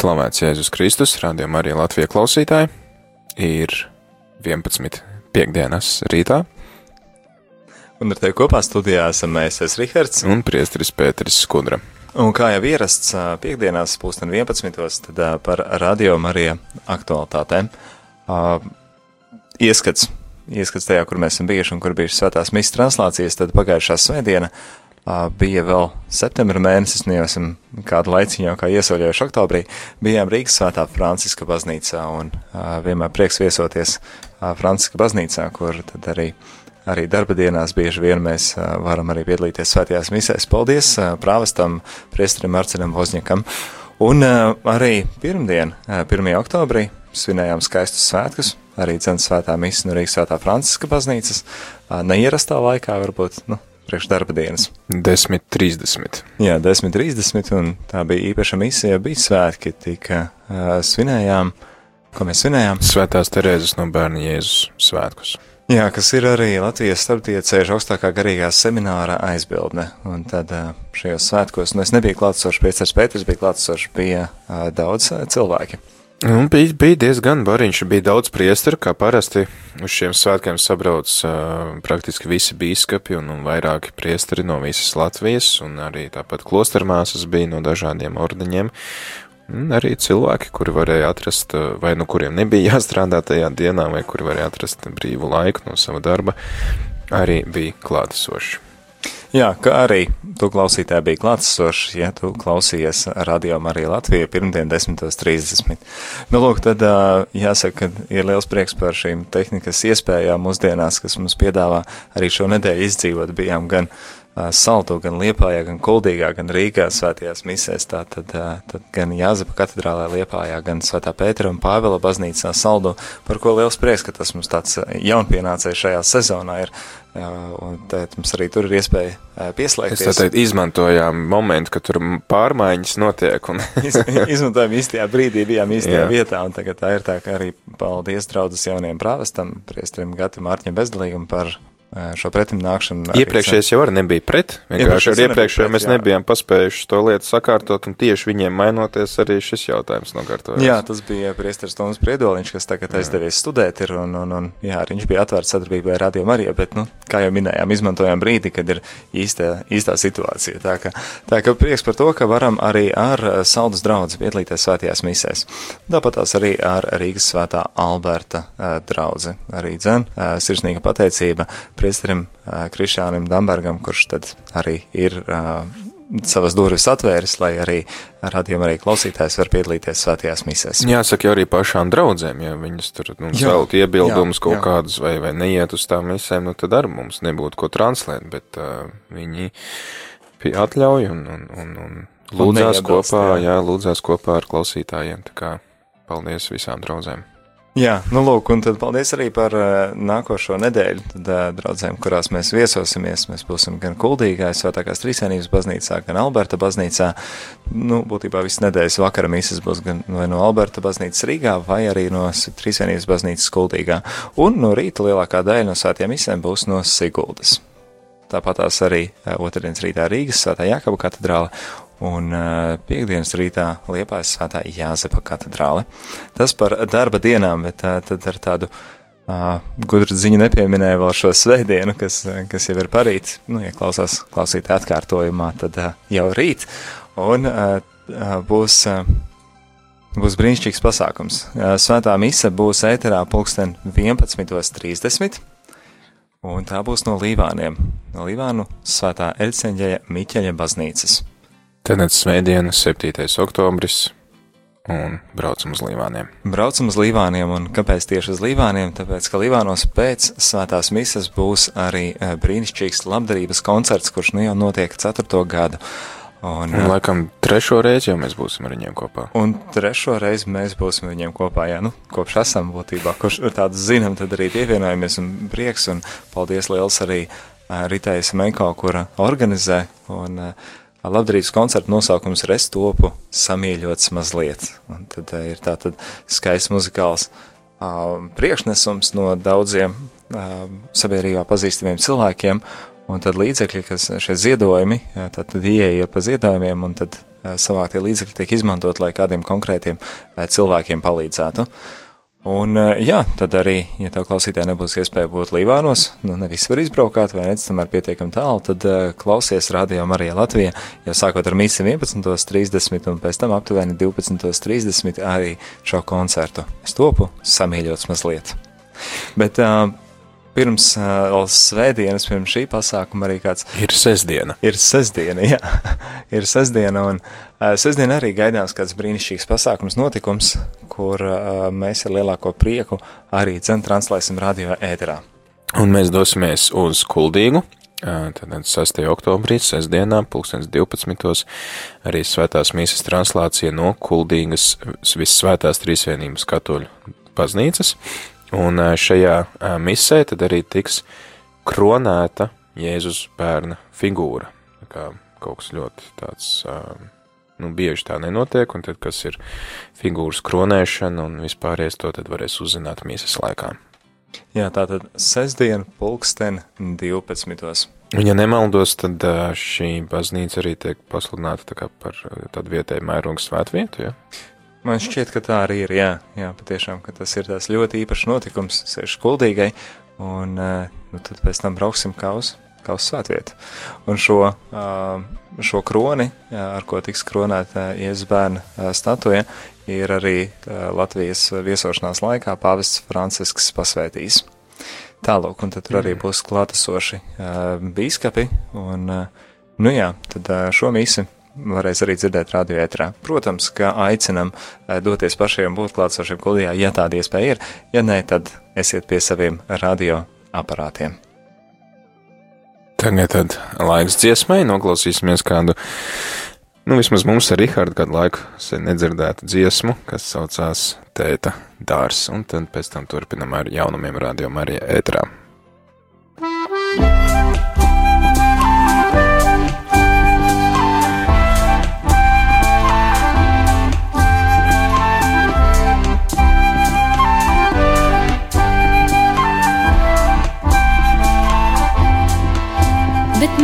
Slavēts Jēzus Kristus, rādījumā arī Latvijas klausītāji. Ir 11. piekdienas rītā. Un ar tevi kopā studijā esam mēs, es Rihards. Un priesteris Pēteris Skudra. Un kā jau ierasts piekdienās, pūsten 11. tad par radio Marija aktualitātēm. Ieskats, ieskats tajā, kur mēs esam bijuši un kur bijušas svētās misijas translācijas, tad pagājušā svētdiena bija vēl septembra mēnesis, nu jau esam kādu laiciņu jau kā iesauļojuši oktobrī, bijām Rīgas svētā Franciska baznīcā un vienmēr prieks viesoties Franciska baznīcā, kur tad arī, arī darba dienās bieži vien mēs varam arī piedalīties svētajās misēs. Paldies prāvestam, priestrim Marcinam Vozņakam. Un arī pirmdien, 1. oktobrī, svinējām skaistus svētkus, arī cenas svētā misa no Rīgas svētā Franciska baznīcas, neierastā laikā varbūt, nu, priekš darba dienas. 10.30. Jā, 10.30, un tā bija īpaša misija, bija svētki, tika uh, svinējām, ko mēs svinējām? Svētās Terēzes no bērna Jēzus svētkus. Jā, kas ir arī Latvijas starptiecēžu augstākā garīgā semināra aizbildne, un tad šajos svētkos, nu es nebiju klātsošs, priecars Pēters bija klātsošs, bija uh, daudz cilvēki. Un bija, bija diezgan bariņš, bija daudz priesteru, kā parasti uz šiem svētkiem sabrauc uh, praktiski visi bīskapi un, un vairāki priesteri no visas Latvijas, un arī tāpat klostermāsas bija no dažādiem ordeņiem. Un arī cilvēki, kuri varēja atrast, vai nu kuriem nebija jāstrādā tajā dienā, vai kuri varēja atrast brīvu laiku no sava darba, arī bija klātesoši. Jā, kā arī tu klausītāji bija klātsošs, ja tu klausījies radio Marija Latvija pirmdien 10.30. Nu, lūk, tad jāsaka, ka ir liels prieks par šīm tehnikas iespējām mūsdienās, kas mums piedāvā arī šo nedēļu izdzīvot. Bijām gan Salto, gan Liepājā, gan Kuldīgā, gan Rīgā svētajās misēs, tātad tad gan Jāzepa katedrālē Liepājā, gan Svētā Pētera un Pāvela baznīcā Saldo, par ko liels prieks, ka tas mums tāds jaunpienācējs šajā sezonā ir, un tad mums arī tur ir iespēja pieslēgties. Es tā teikt, izmantojām momentu, ka tur pārmaiņas notiek. Un... Iz, izmantojām īstajā brīdī, bijām īstajā Jā. vietā, un tagad tā ir tā, ka arī paldies draudzes jauniem prāvestam, priestrim Gatim Mārķim Bezdalīgam par šo pretim nākšanu. Iepriekšējais jau arī nebija pret. Vienkārši ar iepriekšējo mēs jā. nebijām paspējuši to lietu sakārtot, un tieši viņiem mainoties arī šis jautājums nokārtojas. Jā, tas bija priesteris Toms Priedoliņš, kas tagad jā. aizdevies studēt ir, un, un, un jā, viņš bija atvērts sadarbībai ar Radio Mariju, bet, nu, kā jau minējām, izmantojām brīdi, kad ir īstā, īstā situācija. Tā ka, tā ka prieks par to, ka varam arī ar saldus draudzi piedalīties svētajās misēs. Tāpat tās arī ar Rīgas svētā Alberta draudzi. Arī dzen, sirsnīga pateicība priesterim Krišānam Dambergam, kurš tad arī ir savas durvis atvēris, lai arī radījuma arī klausītājs var piedalīties svētajās misēs. Jāsaka, arī pašām draudzēm, ja viņas tur nu, celt iebildumus kaut jā. kādus vai, vai neiet uz tām misēm, nu tad arī mums nebūtu ko translēt, bet uh, viņi atļauj un, un, un, un lūdzās un kopā, jā. jā, lūdzās kopā ar klausītājiem, tā kā paldies visām draudzēm. Jā, nu lūk, un tad paldies arī par uh, nākošo nedēļu, tad uh, draudzēm, kurās mēs viesosimies. Mēs būsim gan Kuldīgā, Svētākās Trīsvienības baznīcā, gan Alberta baznīcā. Nu, būtībā visas nedēļas vakara mīsas būs gan vai no Alberta baznīcas Rīgā, vai arī no Trīsvienības baznīcas Kuldīgā. Un no rīta lielākā daļa no svētiem misēm būs no Siguldas. Tāpat tās arī uh, otrdienas rītā Rīgas Svētā Jākaba katedrāle un uh, piekdienas rītā Liepājas svētā Jāzepa katedrāle. Tas par darba dienām, bet uh, tad ar tādu uh, gudru ziņu nepieminēju vēl šo svētdienu, kas, kas jau ir parīt, nu, ja klausās klausīt atkārtojumā, tad uh, jau rīt, un uh, būs, uh, būs brīnišķīgs pasākums. Svētā mise būs ēterā pulksten 11.30. Un tā būs no Līvāniem, no Līvānu svētā Elceņģeja Miķeļa baznīcas. Tad svētdiena, 7. oktobris, un braucam uz Līvāniem. Braucam uz Līvāniem, un kāpēc tieši uz Līvāniem? Tāpēc, ka Līvānos pēc svētās misas būs arī e, brīnišķīgs labdarības koncerts, kurš nu jau notiek ceturto gadu. Un, un, laikam, trešo reizi jau mēs būsim ar viņiem kopā. Un trešo reizi mēs būsim ar viņiem kopā, jā, nu, kopš esam būtībā, kurš tādu zinām, tad arī pievienojamies un prieks, un paldies liels arī uh, Ritai Semenko, kura organizē, un uh, labdarības koncerta nosaukums ir Es topu samīļots mazliet. Un tad uh, ir tā tad skaists muzikāls uh, priekšnesums no daudziem uh, sabiedrībā pazīstamiem cilvēkiem, un tad līdzekļi, kas šie ziedojumi, tad, ieeja pa ziedojumiem, un tad savāktie līdzekļi tiek izmantot, lai kādiem konkrētiem cilvēkiem palīdzētu. Un, jā, tad arī, ja tev klausītāji nebūs iespēja būt Līvānos, nu nevis var izbraukāt vai redz tomēr pietiekam tālu, tad uh, klausies radio Marija Latvija, jau sākot ar mīsi 11.30 un pēc tam aptuveni 12.30 arī šo koncertu. Es topu samīļots mazliet. Bet uh, pirms uh, svētdienas, pirms šī pasākuma arī kāds. Ir sestdiena. Ir sestdiena, jā. ir sestdiena, un uh, sestdiena arī gaidāms kāds brīnišķīgs pasākums, notikums, kur uh, mēs ar lielāko prieku arī cen translēsim radio ēterā. Un mēs dosimies uz Kuldīgu, Tad 6. oktobrī, sestdienā, 2012. arī svētās mīsas translācija no Kuldīgas Vissvētās Trīsvienības katoļu baznīcas. Un šajā misē tad arī tiks kronēta Jēzus bērna figūra. Kā kaut kas ļoti tāds, nu, bieži tā nenotiek, un tad, kas ir figūras kronēšana un vispārējais to tad varēs uzzināt mīsas laikā. Jā, tā tad sestdien pulksten 12. Un, ja nemaldos, tad šī baznīca arī tiek pasludināta tā par tādu vietēju mērogu svētvietu, ja? Man šķiet, ka tā arī ir. Jā, jā patiešām, ka tas ir tāds ļoti īpašs notikums, sevišķi kuldīgai. Un nu, tad pēc tam brauksim kā uz, kā uz svētvietu. Un šo, šo kroni, ar ko tiks kronēta Jēzus bērna statuja, ir arī Latvijas viesošanās laikā pāvests Francisks pasvētījis. Tālāk, un tad tur arī būs klātesoši bīskapi. Un, nu jā, tad šo misi varēs arī dzirdēt radio ētrā. Protams, ka aicinam doties pašiem būt klātsošiem kuldījā, ja tāda iespēja ir, ja nē, tad esiet pie saviem radio aparātiem. Tagad tad laiks dziesmai, noklausīsimies kādu, nu vismaz mums ar Rihardu kādu laiku sen nedzirdētu dziesmu, kas saucās Tēta dārs, un tad pēc tam turpinam ar jaunumiem radio Marija ētrā.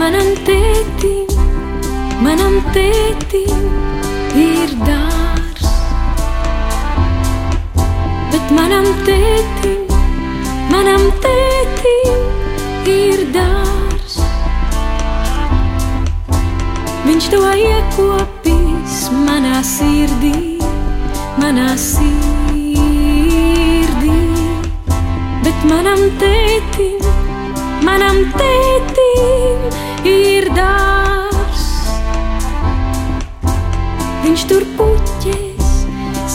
Manam tētim, manam tētim ir dārs. Bet manam tētim, manam tētim ir dārs. Viņš to iekopīs manā sirdī, manā sirdī. Bet manam tētim, manam tētim ir dārs. Viņš tur puķēs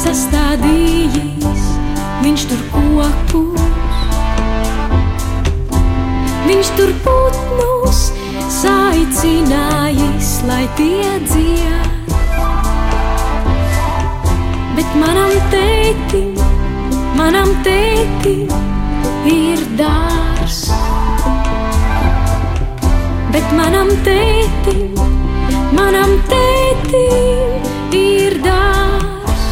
sastādījis, viņš tur kokus. Viņš tur putnus saicinājis, lai tie dzied. Bet manam tētim, manam tētim ir dārs bet manam tētim, manam tētim ir dārs.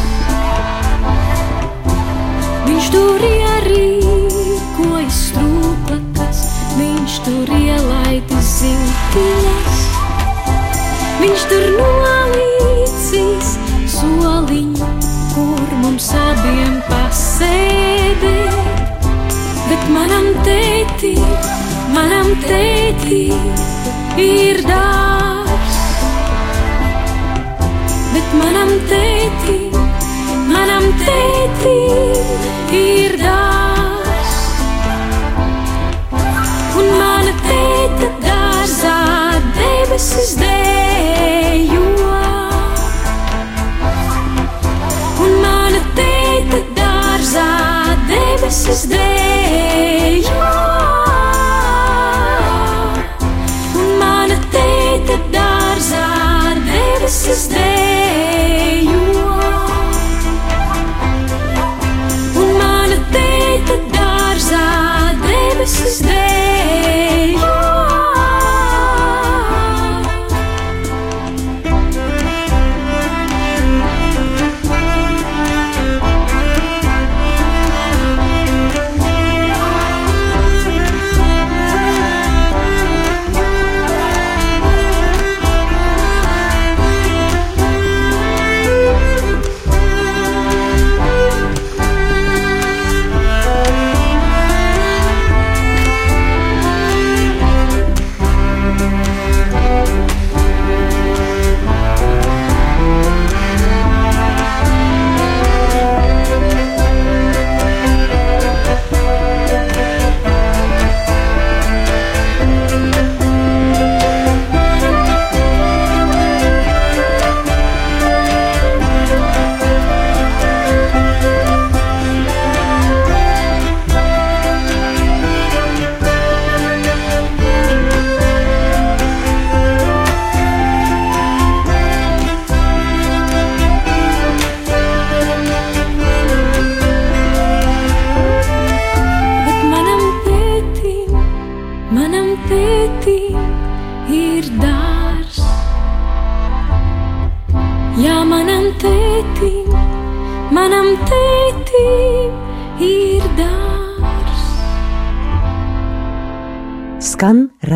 Viņš tur ierīkojas strūklakas, viņš tur ielaida ziltiņas, viņš tur nolīdzīs soliņu, kur mums abiem pasēdēt, bet manam tētim manam tētim ir dārs, bet manam tētim, manam tētim ir dārs. Un mana tēta dārzā debesis dejo. Un mana tēta dārzā debesis dejo.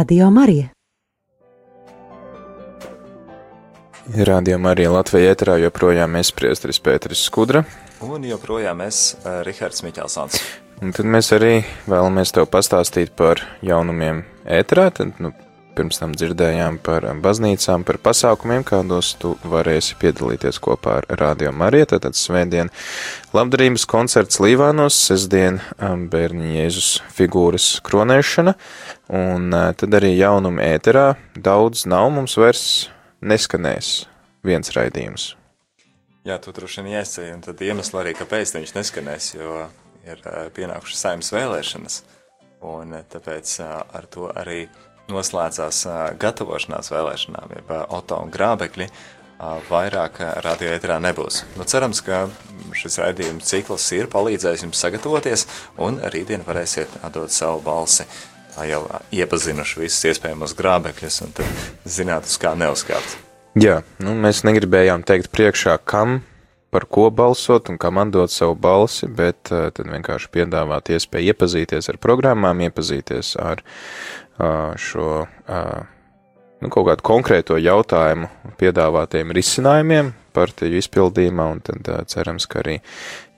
Radio Marija. Rādījumā arī Latvijā ēterā joprojām es priesteris Pēteris Skudra. Un joprojām es, uh, Rihards Miķelsons. Un tad mēs arī vēlamies tev pastāstīt par jaunumiem ēterā. Tad, nu, pirms tam dzirdējām par baznīcām, par pasākumiem, kādos tu varēsi piedalīties kopā ar Rādio Mariju. Tad svētdien labdarības koncerts Līvānos, sestdien um, bērni Jēzus figūras kronēšana, un uh, tad arī jaunumi ēterā. Daudz nav mums vairs neskanēs viens raidījums. Jā, tu droši vien iesēji, un tad iemesli arī, kāpēc viņš neskanēs, jo ir uh, pienākušas saimnes vēlēšanas, un uh, tāpēc ar to arī noslēdzās gatavošanās vēlēšanām, jeb Oto un Grābekļi, vairāk radioēterā nebūs. Nu, cerams, ka šis raidījuma cikls ir palīdzējis jums sagatavoties, un rītdien varēsiet atdot savu balsi. Tā jau iepazinuši visus iespējamos grābekļus, un tad zināt, uz kā neuzkāpt. Jā, nu, mēs negribējām teikt priekšā, kam par ko balsot un kam atdot savu balsi, bet uh, tad vienkārši piedāvāt iespēju iepazīties ar programmām, iepazīties ar uh, šo uh, nu, kaut kādu konkrēto jautājumu piedāvātiem risinājumiem partiju izpildījumā, un tad cerams, ka arī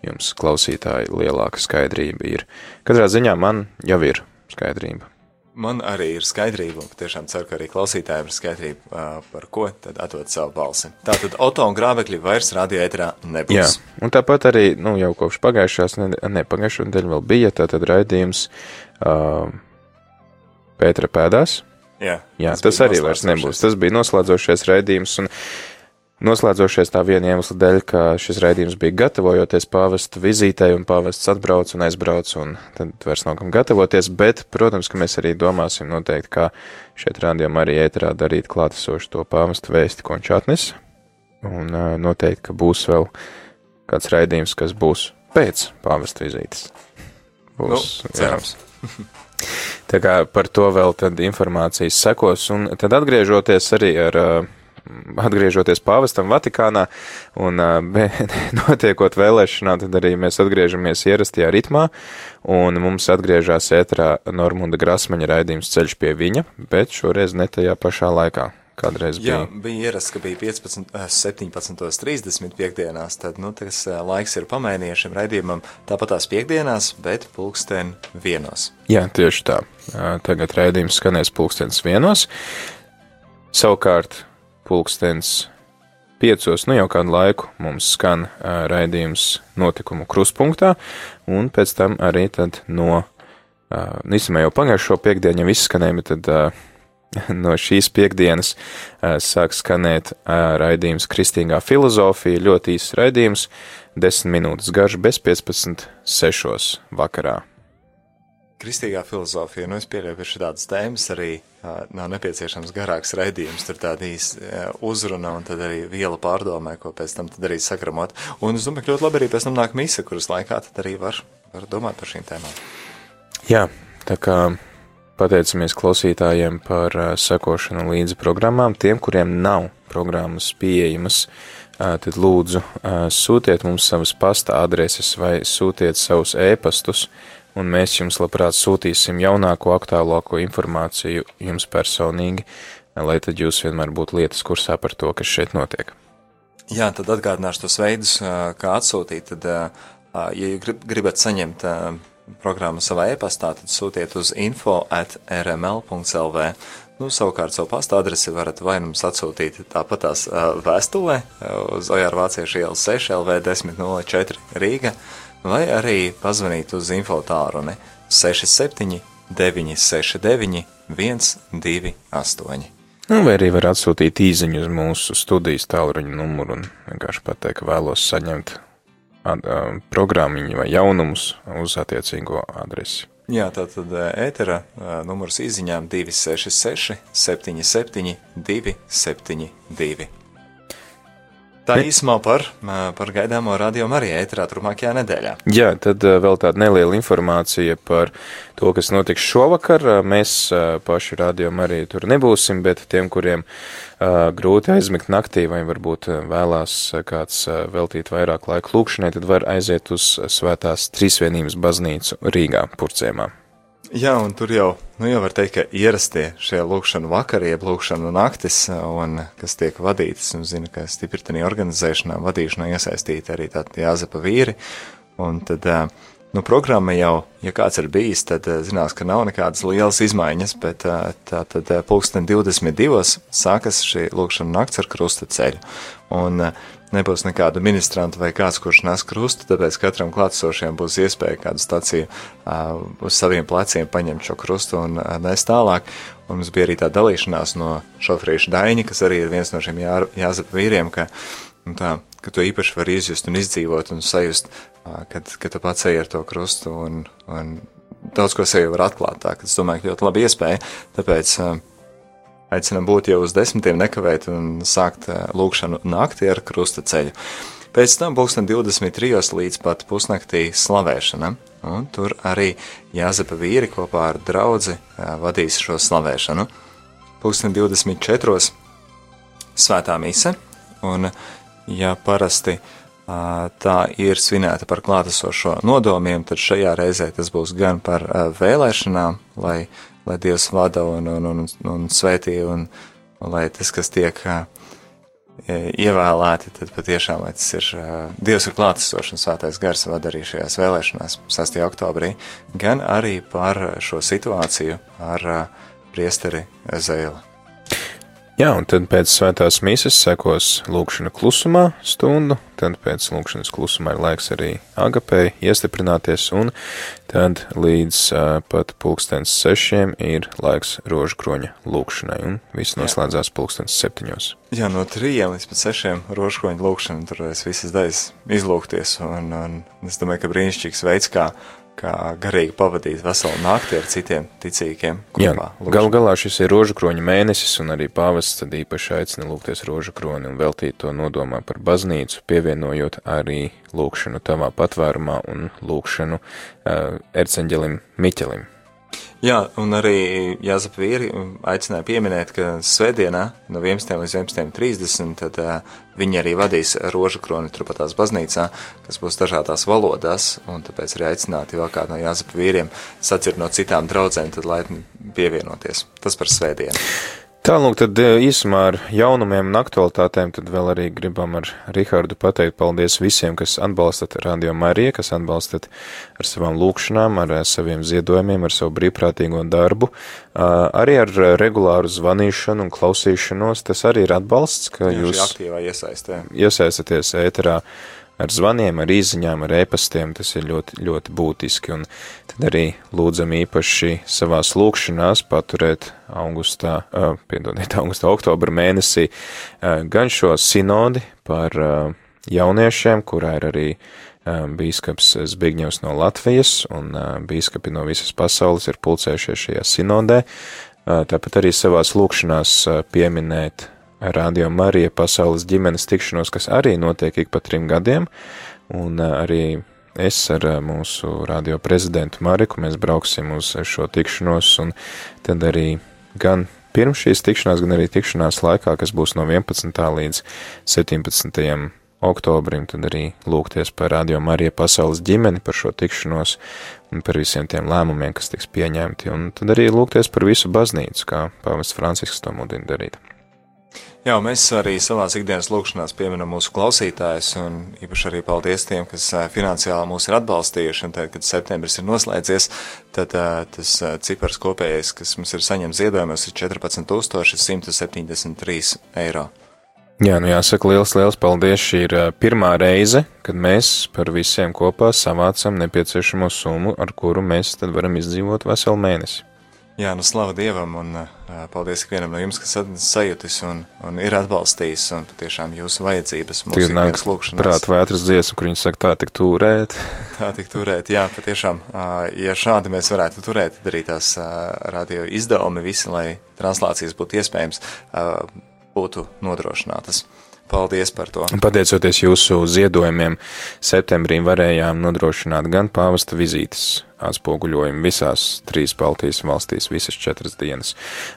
jums klausītāji lielāka skaidrība ir. Katrā ziņā man jau ir skaidrība. Man arī ir skaidrība, un tiešām ceru, ka arī klausītājiem ir skaidrība, uh, par ko tad atdot savu balsi. Tātad Oto un Grābekļi vairs radio ēterā nebūs. Jā, un tāpat arī, nu, jau kopš pagājušās, ne, ne pagājušā nedēļa vēl bija, tātad raidījums uh, Pētera pēdās. Jā, Jā, tas, tas arī vairs nebūs. Tas bija noslēdzošais raidījums, un noslēdzošais tā viena iemesla dēļ, ka šis raidījums bija gatavojoties pāvesta vizītei, un pāvests atbrauc un aizbrauc, un tad vairs nav kam gatavoties, bet, protams, ka mēs arī domāsim noteikti, kā šeit rādījumā arī ēterā darīt klātesošu to pāvesta vēsti, ko viņš atnes, un noteikti, ka būs vēl kāds raidījums, kas būs pēc pāvesta vizītes. Nu, cerams. Tā kā par to vēl tad informācijas sekos, un tad atgriežoties arī ar, ā, atgriežoties pāvestam Vatikānā un notiekot vēlēšanām, tad arī mēs atgriežamies ierastajā ritmā, un mums atgriežās ētrā Normunda Grasmaņa raidījums ceļš pie viņa, bet šoreiz ne tajā pašā laikā. Kādreiz Jā, bija. bija ierasts, ka bija 15, eh, 17.30 piekdienās, tad, nu, tas laiks ir pamainījies šim raidījumam tāpat tās piekdienās, bet pulksten vienos. Jā, tieši tā. Tagad raidījums skanēs pulkstens vienos. Savukārt pulkstens piecos, nu jau kādu laiku mums skan ā, raidījums notikumu kruspunktā, un pēc tam arī tad no, ā, nu, īstenībā jau pagājušo piekdienu jau izskanēja, bet tad ā, no šīs piekdienas ā, sāk skanēt ā, raidījums Kristīgā filozofija, ļoti īsts raidījums, 10 minūtes garš, bez 15, 6 vakarā. Kristīgā filozofija, nu, es pieļauju, ka šādas tēmas arī uh, nav nepieciešams garāks raidījums, tur tāda īsa uh, uzruna un tad arī viela pārdomē, ko pēc tam arī sakramot. Un es domāju, ka ļoti labi arī pēc tam nāk mise, kuras laikā tad arī var, var domāt par šīm tēmām. Jā, tā kā pateicamies klausītājiem par uh, sekošanu līdzi programmām. Tiem, kuriem nav programmas pieejamas, uh, tad lūdzu uh, sūtiet mums savas pasta adreses vai sūtiet savus ēpastus, un mēs jums labprāt sūtīsim jaunāko, aktuālāko informāciju jums personīgi, lai tad jūs vienmēr būtu lietas kursā par to, kas šeit notiek. Jā, tad atgādināšu tos veidus, kā atsūtīt. Tad, ja jūs grib, gribat saņemt programmu savā e-pastā, tad sūtiet uz info at rml.lv. Nu, savukārt savu pasta adresi varat vai nu mums atsūtīt tāpat tās vēstulē uz Ojāra Vāciešu ielu 6 LV 1004 Rīga, vai arī pazvanīt uz info tālruni 67 969 128. Nu, vai arī var atsūtīt īziņu uz mūsu studijas tālruņa numuru un vienkārši pateikt, ka vēlos saņemt ad, uh, programmiņu vai jaunumus uz attiecīgo adresi. Jā, tātad ā, ētera ā, numurs izziņām 266 77 272. Tā īsumā par, par gaidāmo radio Marija ēterā turpmākajā nedēļā. Jā, tad vēl tāda neliela informācija par to, kas notiks šovakar. Mēs paši radio Marija tur nebūsim, bet tiem, kuriem grūti aizmigt naktī vai varbūt vēlās kāds veltīt vairāk laika lūkšanai, tad var aiziet uz Svētās Trīsvienības baznīcu Rīgā, Purcēmā. Jā, un tur jau, nu jau var teikt, ka ierastie šie lūkšanu vakari, jeb lūkšanu naktis, un kas tiek vadītas, un zinu, ka stipritini organizēšanā, vadīšanā iesaistīti arī tādi Jāzepa vīri, un tad, nu, programma jau, ja kāds ir bijis, tad zinās, ka nav nekādas lielas izmaiņas, bet tā tad pulksten 22. sākas šī lūkšana nakts ar krusta ceļu, un nebūs nekādu ministrantu vai kāds, kurš nes krustu, tāpēc katram klātsošiem būs iespēja kādu staciju uh, uz saviem pleciem paņemt šo krustu un uh, nest tālāk. Un mums bija arī tā dalīšanās no šoferīša Daņa, kas arī ir viens no šiem jā, jāzapa vīriem, ka, nu tā, ka to īpaši var izjust un izdzīvot un sajust, uh, kad, kad tu pats ej ar to krustu un, un daudz ko sevi var atklāt. Tā, es domāju, ka ļoti laba iespēja, tāpēc uh, Aicinam būt jau uz desmitiem nekavēt un sākt eh, lūkšanu naktī ar krusta ceļu. Pēc tam pulksten 23. līdz pat pusnaktī slavēšana, un tur arī Jāzepa vīri kopā ar draudzi eh, vadīs šo slavēšanu. Pulksten 24. svētā mise, un ja parasti tā ir svinēta par klātesošo nodomiem, tad šajā reizē tas būs gan par vēlēšanām, lai lai Dievs vada un, un, un, un svētī, un, un lai tas, kas tiek ievēlēti, tad patiešām, lai tas ir Dievs ir klātesošs un svētais gars vada arī šajās vēlēšanās 6. oktobrī, gan arī par šo situāciju ar priesteri Zēli. Jā, un tad pēc svētās mīsas sekos lūkšana klusumā stundu, tad pēc lūkšanas klusumā ir laiks arī agapēji iestiprināties, un tad līdz uh, pat pulkstens sešiem ir laiks rožu kroņa lūkšanai, un viss noslēdzās pulkstens septiņos. Jā, no trījiem līdz pat sešiem rožu kroņa lūkšana, tur es visas daļas izlūkties, un, un es domāju, ka brīnišķīgs veids, kā kā garīgi pavadīt veselu nakti ar citiem ticīgiem. Kopā, Jā, gal galā šis ir rožu kroņa mēnesis, un arī pāvests tad īpaši aicina lūgties rožu kroni un veltīt to nodomā par baznīcu, pievienojot arī lūkšanu tavā patvērumā un lūkšanu uh, erceņģelim Miķelim. Jā, un arī Jāzep Vīri aicināja pieminēt, ka svētdienā no 11. līdz 11.30 tad uh, viņi arī vadīs rožu kroni turpatās baznīcā, kas būs dažādās valodās, un tāpēc arī aicināti vēl kādu no Jāzep Vīriem sacird no citām draudzēm, tad laipni pievienoties. Tas par svētdienu. Tālāk, tad e, īsumā ar jaunumiem un aktualitātēm, tad vēl arī gribam ar Rihardu pateikt paldies visiem, kas atbalstat Radio Mariju, kas atbalstat ar savām lūkšanām, ar e, saviem ziedojumiem, ar savu brīvprātīgo darbu, arī ar regulāru zvanīšanu un klausīšanos. Tas arī ir atbalsts, ka Jā, jūs aktīvā iesaistē. iesaistaties ēterā ar zvaniem, ar īziņām, ar ēpastiem, tas ir ļoti, ļoti būtiski, un tad arī lūdzam īpaši savās lūkšanās paturēt augustā, uh, piedodiet, augustā, oktobra mēnesī uh, gan šo sinodi par uh, jauniešiem, kurā ir arī bīskaps Zbigņevs no Latvijas, un bīskapi no visas pasaules ir pulcējušies šajā sinodē, tāpat arī savās lūkšanās pieminēt Radio Marija pasaules ģimenes tikšanos, kas arī notiek ik pa trim gadiem, un arī es ar mūsu radio prezidentu Mariku mēs brauksim uz šo tikšanos, un tad arī gan pirms šīs tikšanās, gan arī tikšanās laikā, kas būs no 11. līdz 17. oktobrim, tad arī lūgties par Radio Marija pasaules ģimeni, par šo tikšanos un par visiem tiem lēmumiem, kas tiks pieņemti, un tad arī lūgties par visu baznīcu, kā pāvests Francisks to mudina darīt. Jā, mēs arī savā ikdienas lūkšanās pieminam mūsu klausītājus, un īpaši arī paldies tiem, kas finansiāli mūs ir atbalstījuši. Un tad, kad septembris ir noslēdzies, tad tas cipars kopējais, kas mums ir saņemts ziedojumos, ir 14,173 eiro. Jā, nu jāsaka liels, liels paldies. Šī ir pirmā reize, kad mēs par visiem kopā savācam nepieciešamo summu, ar kuru mēs tad varam izdzīvot veselu mēnesi. Jā, nu slavu Dievam un uh, paldies ikvienam no jums, kas sajūtis un, un ir atbalstījis un patiešām jūsu vajadzības mūsu ikdienas lūkšanās. Prāt vētras dziesmu, kur viņi saka, tā tik turēt. tā tik turēt, jā, patiešām, uh, ja šādi mēs varētu turēt, tad arī tās uh, radio izdevumi visi, lai translācijas būtu iespējams, uh, būtu nodrošinātas. Paldies par to. Pateicoties jūsu ziedojumiem, septembrī varējām nodrošināt gan pāvesta vizītes atspoguļojumu visās trīs Baltijas valstīs, visas četras dienas.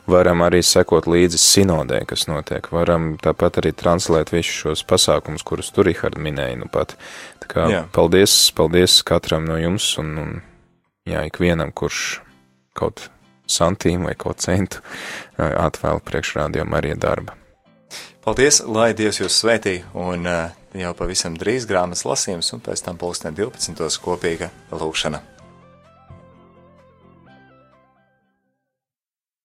Varam arī sekot līdzi sinodē, kas notiek. Varam tāpat arī translēt visus šos pasākumus, kurus tur Rihard minēja nu pat. Tā kā Jā. paldies, paldies katram no jums un, un jā, ikvienam, kurš kaut santīmu vai kaut centu atvēl priekšrādījumu arī darba. Paldies, lai Dievs jūs svētī, un uh, jau pavisam drīz grāmatas lasījums, un pēc tam pulksten 12. kopīga lūkšana.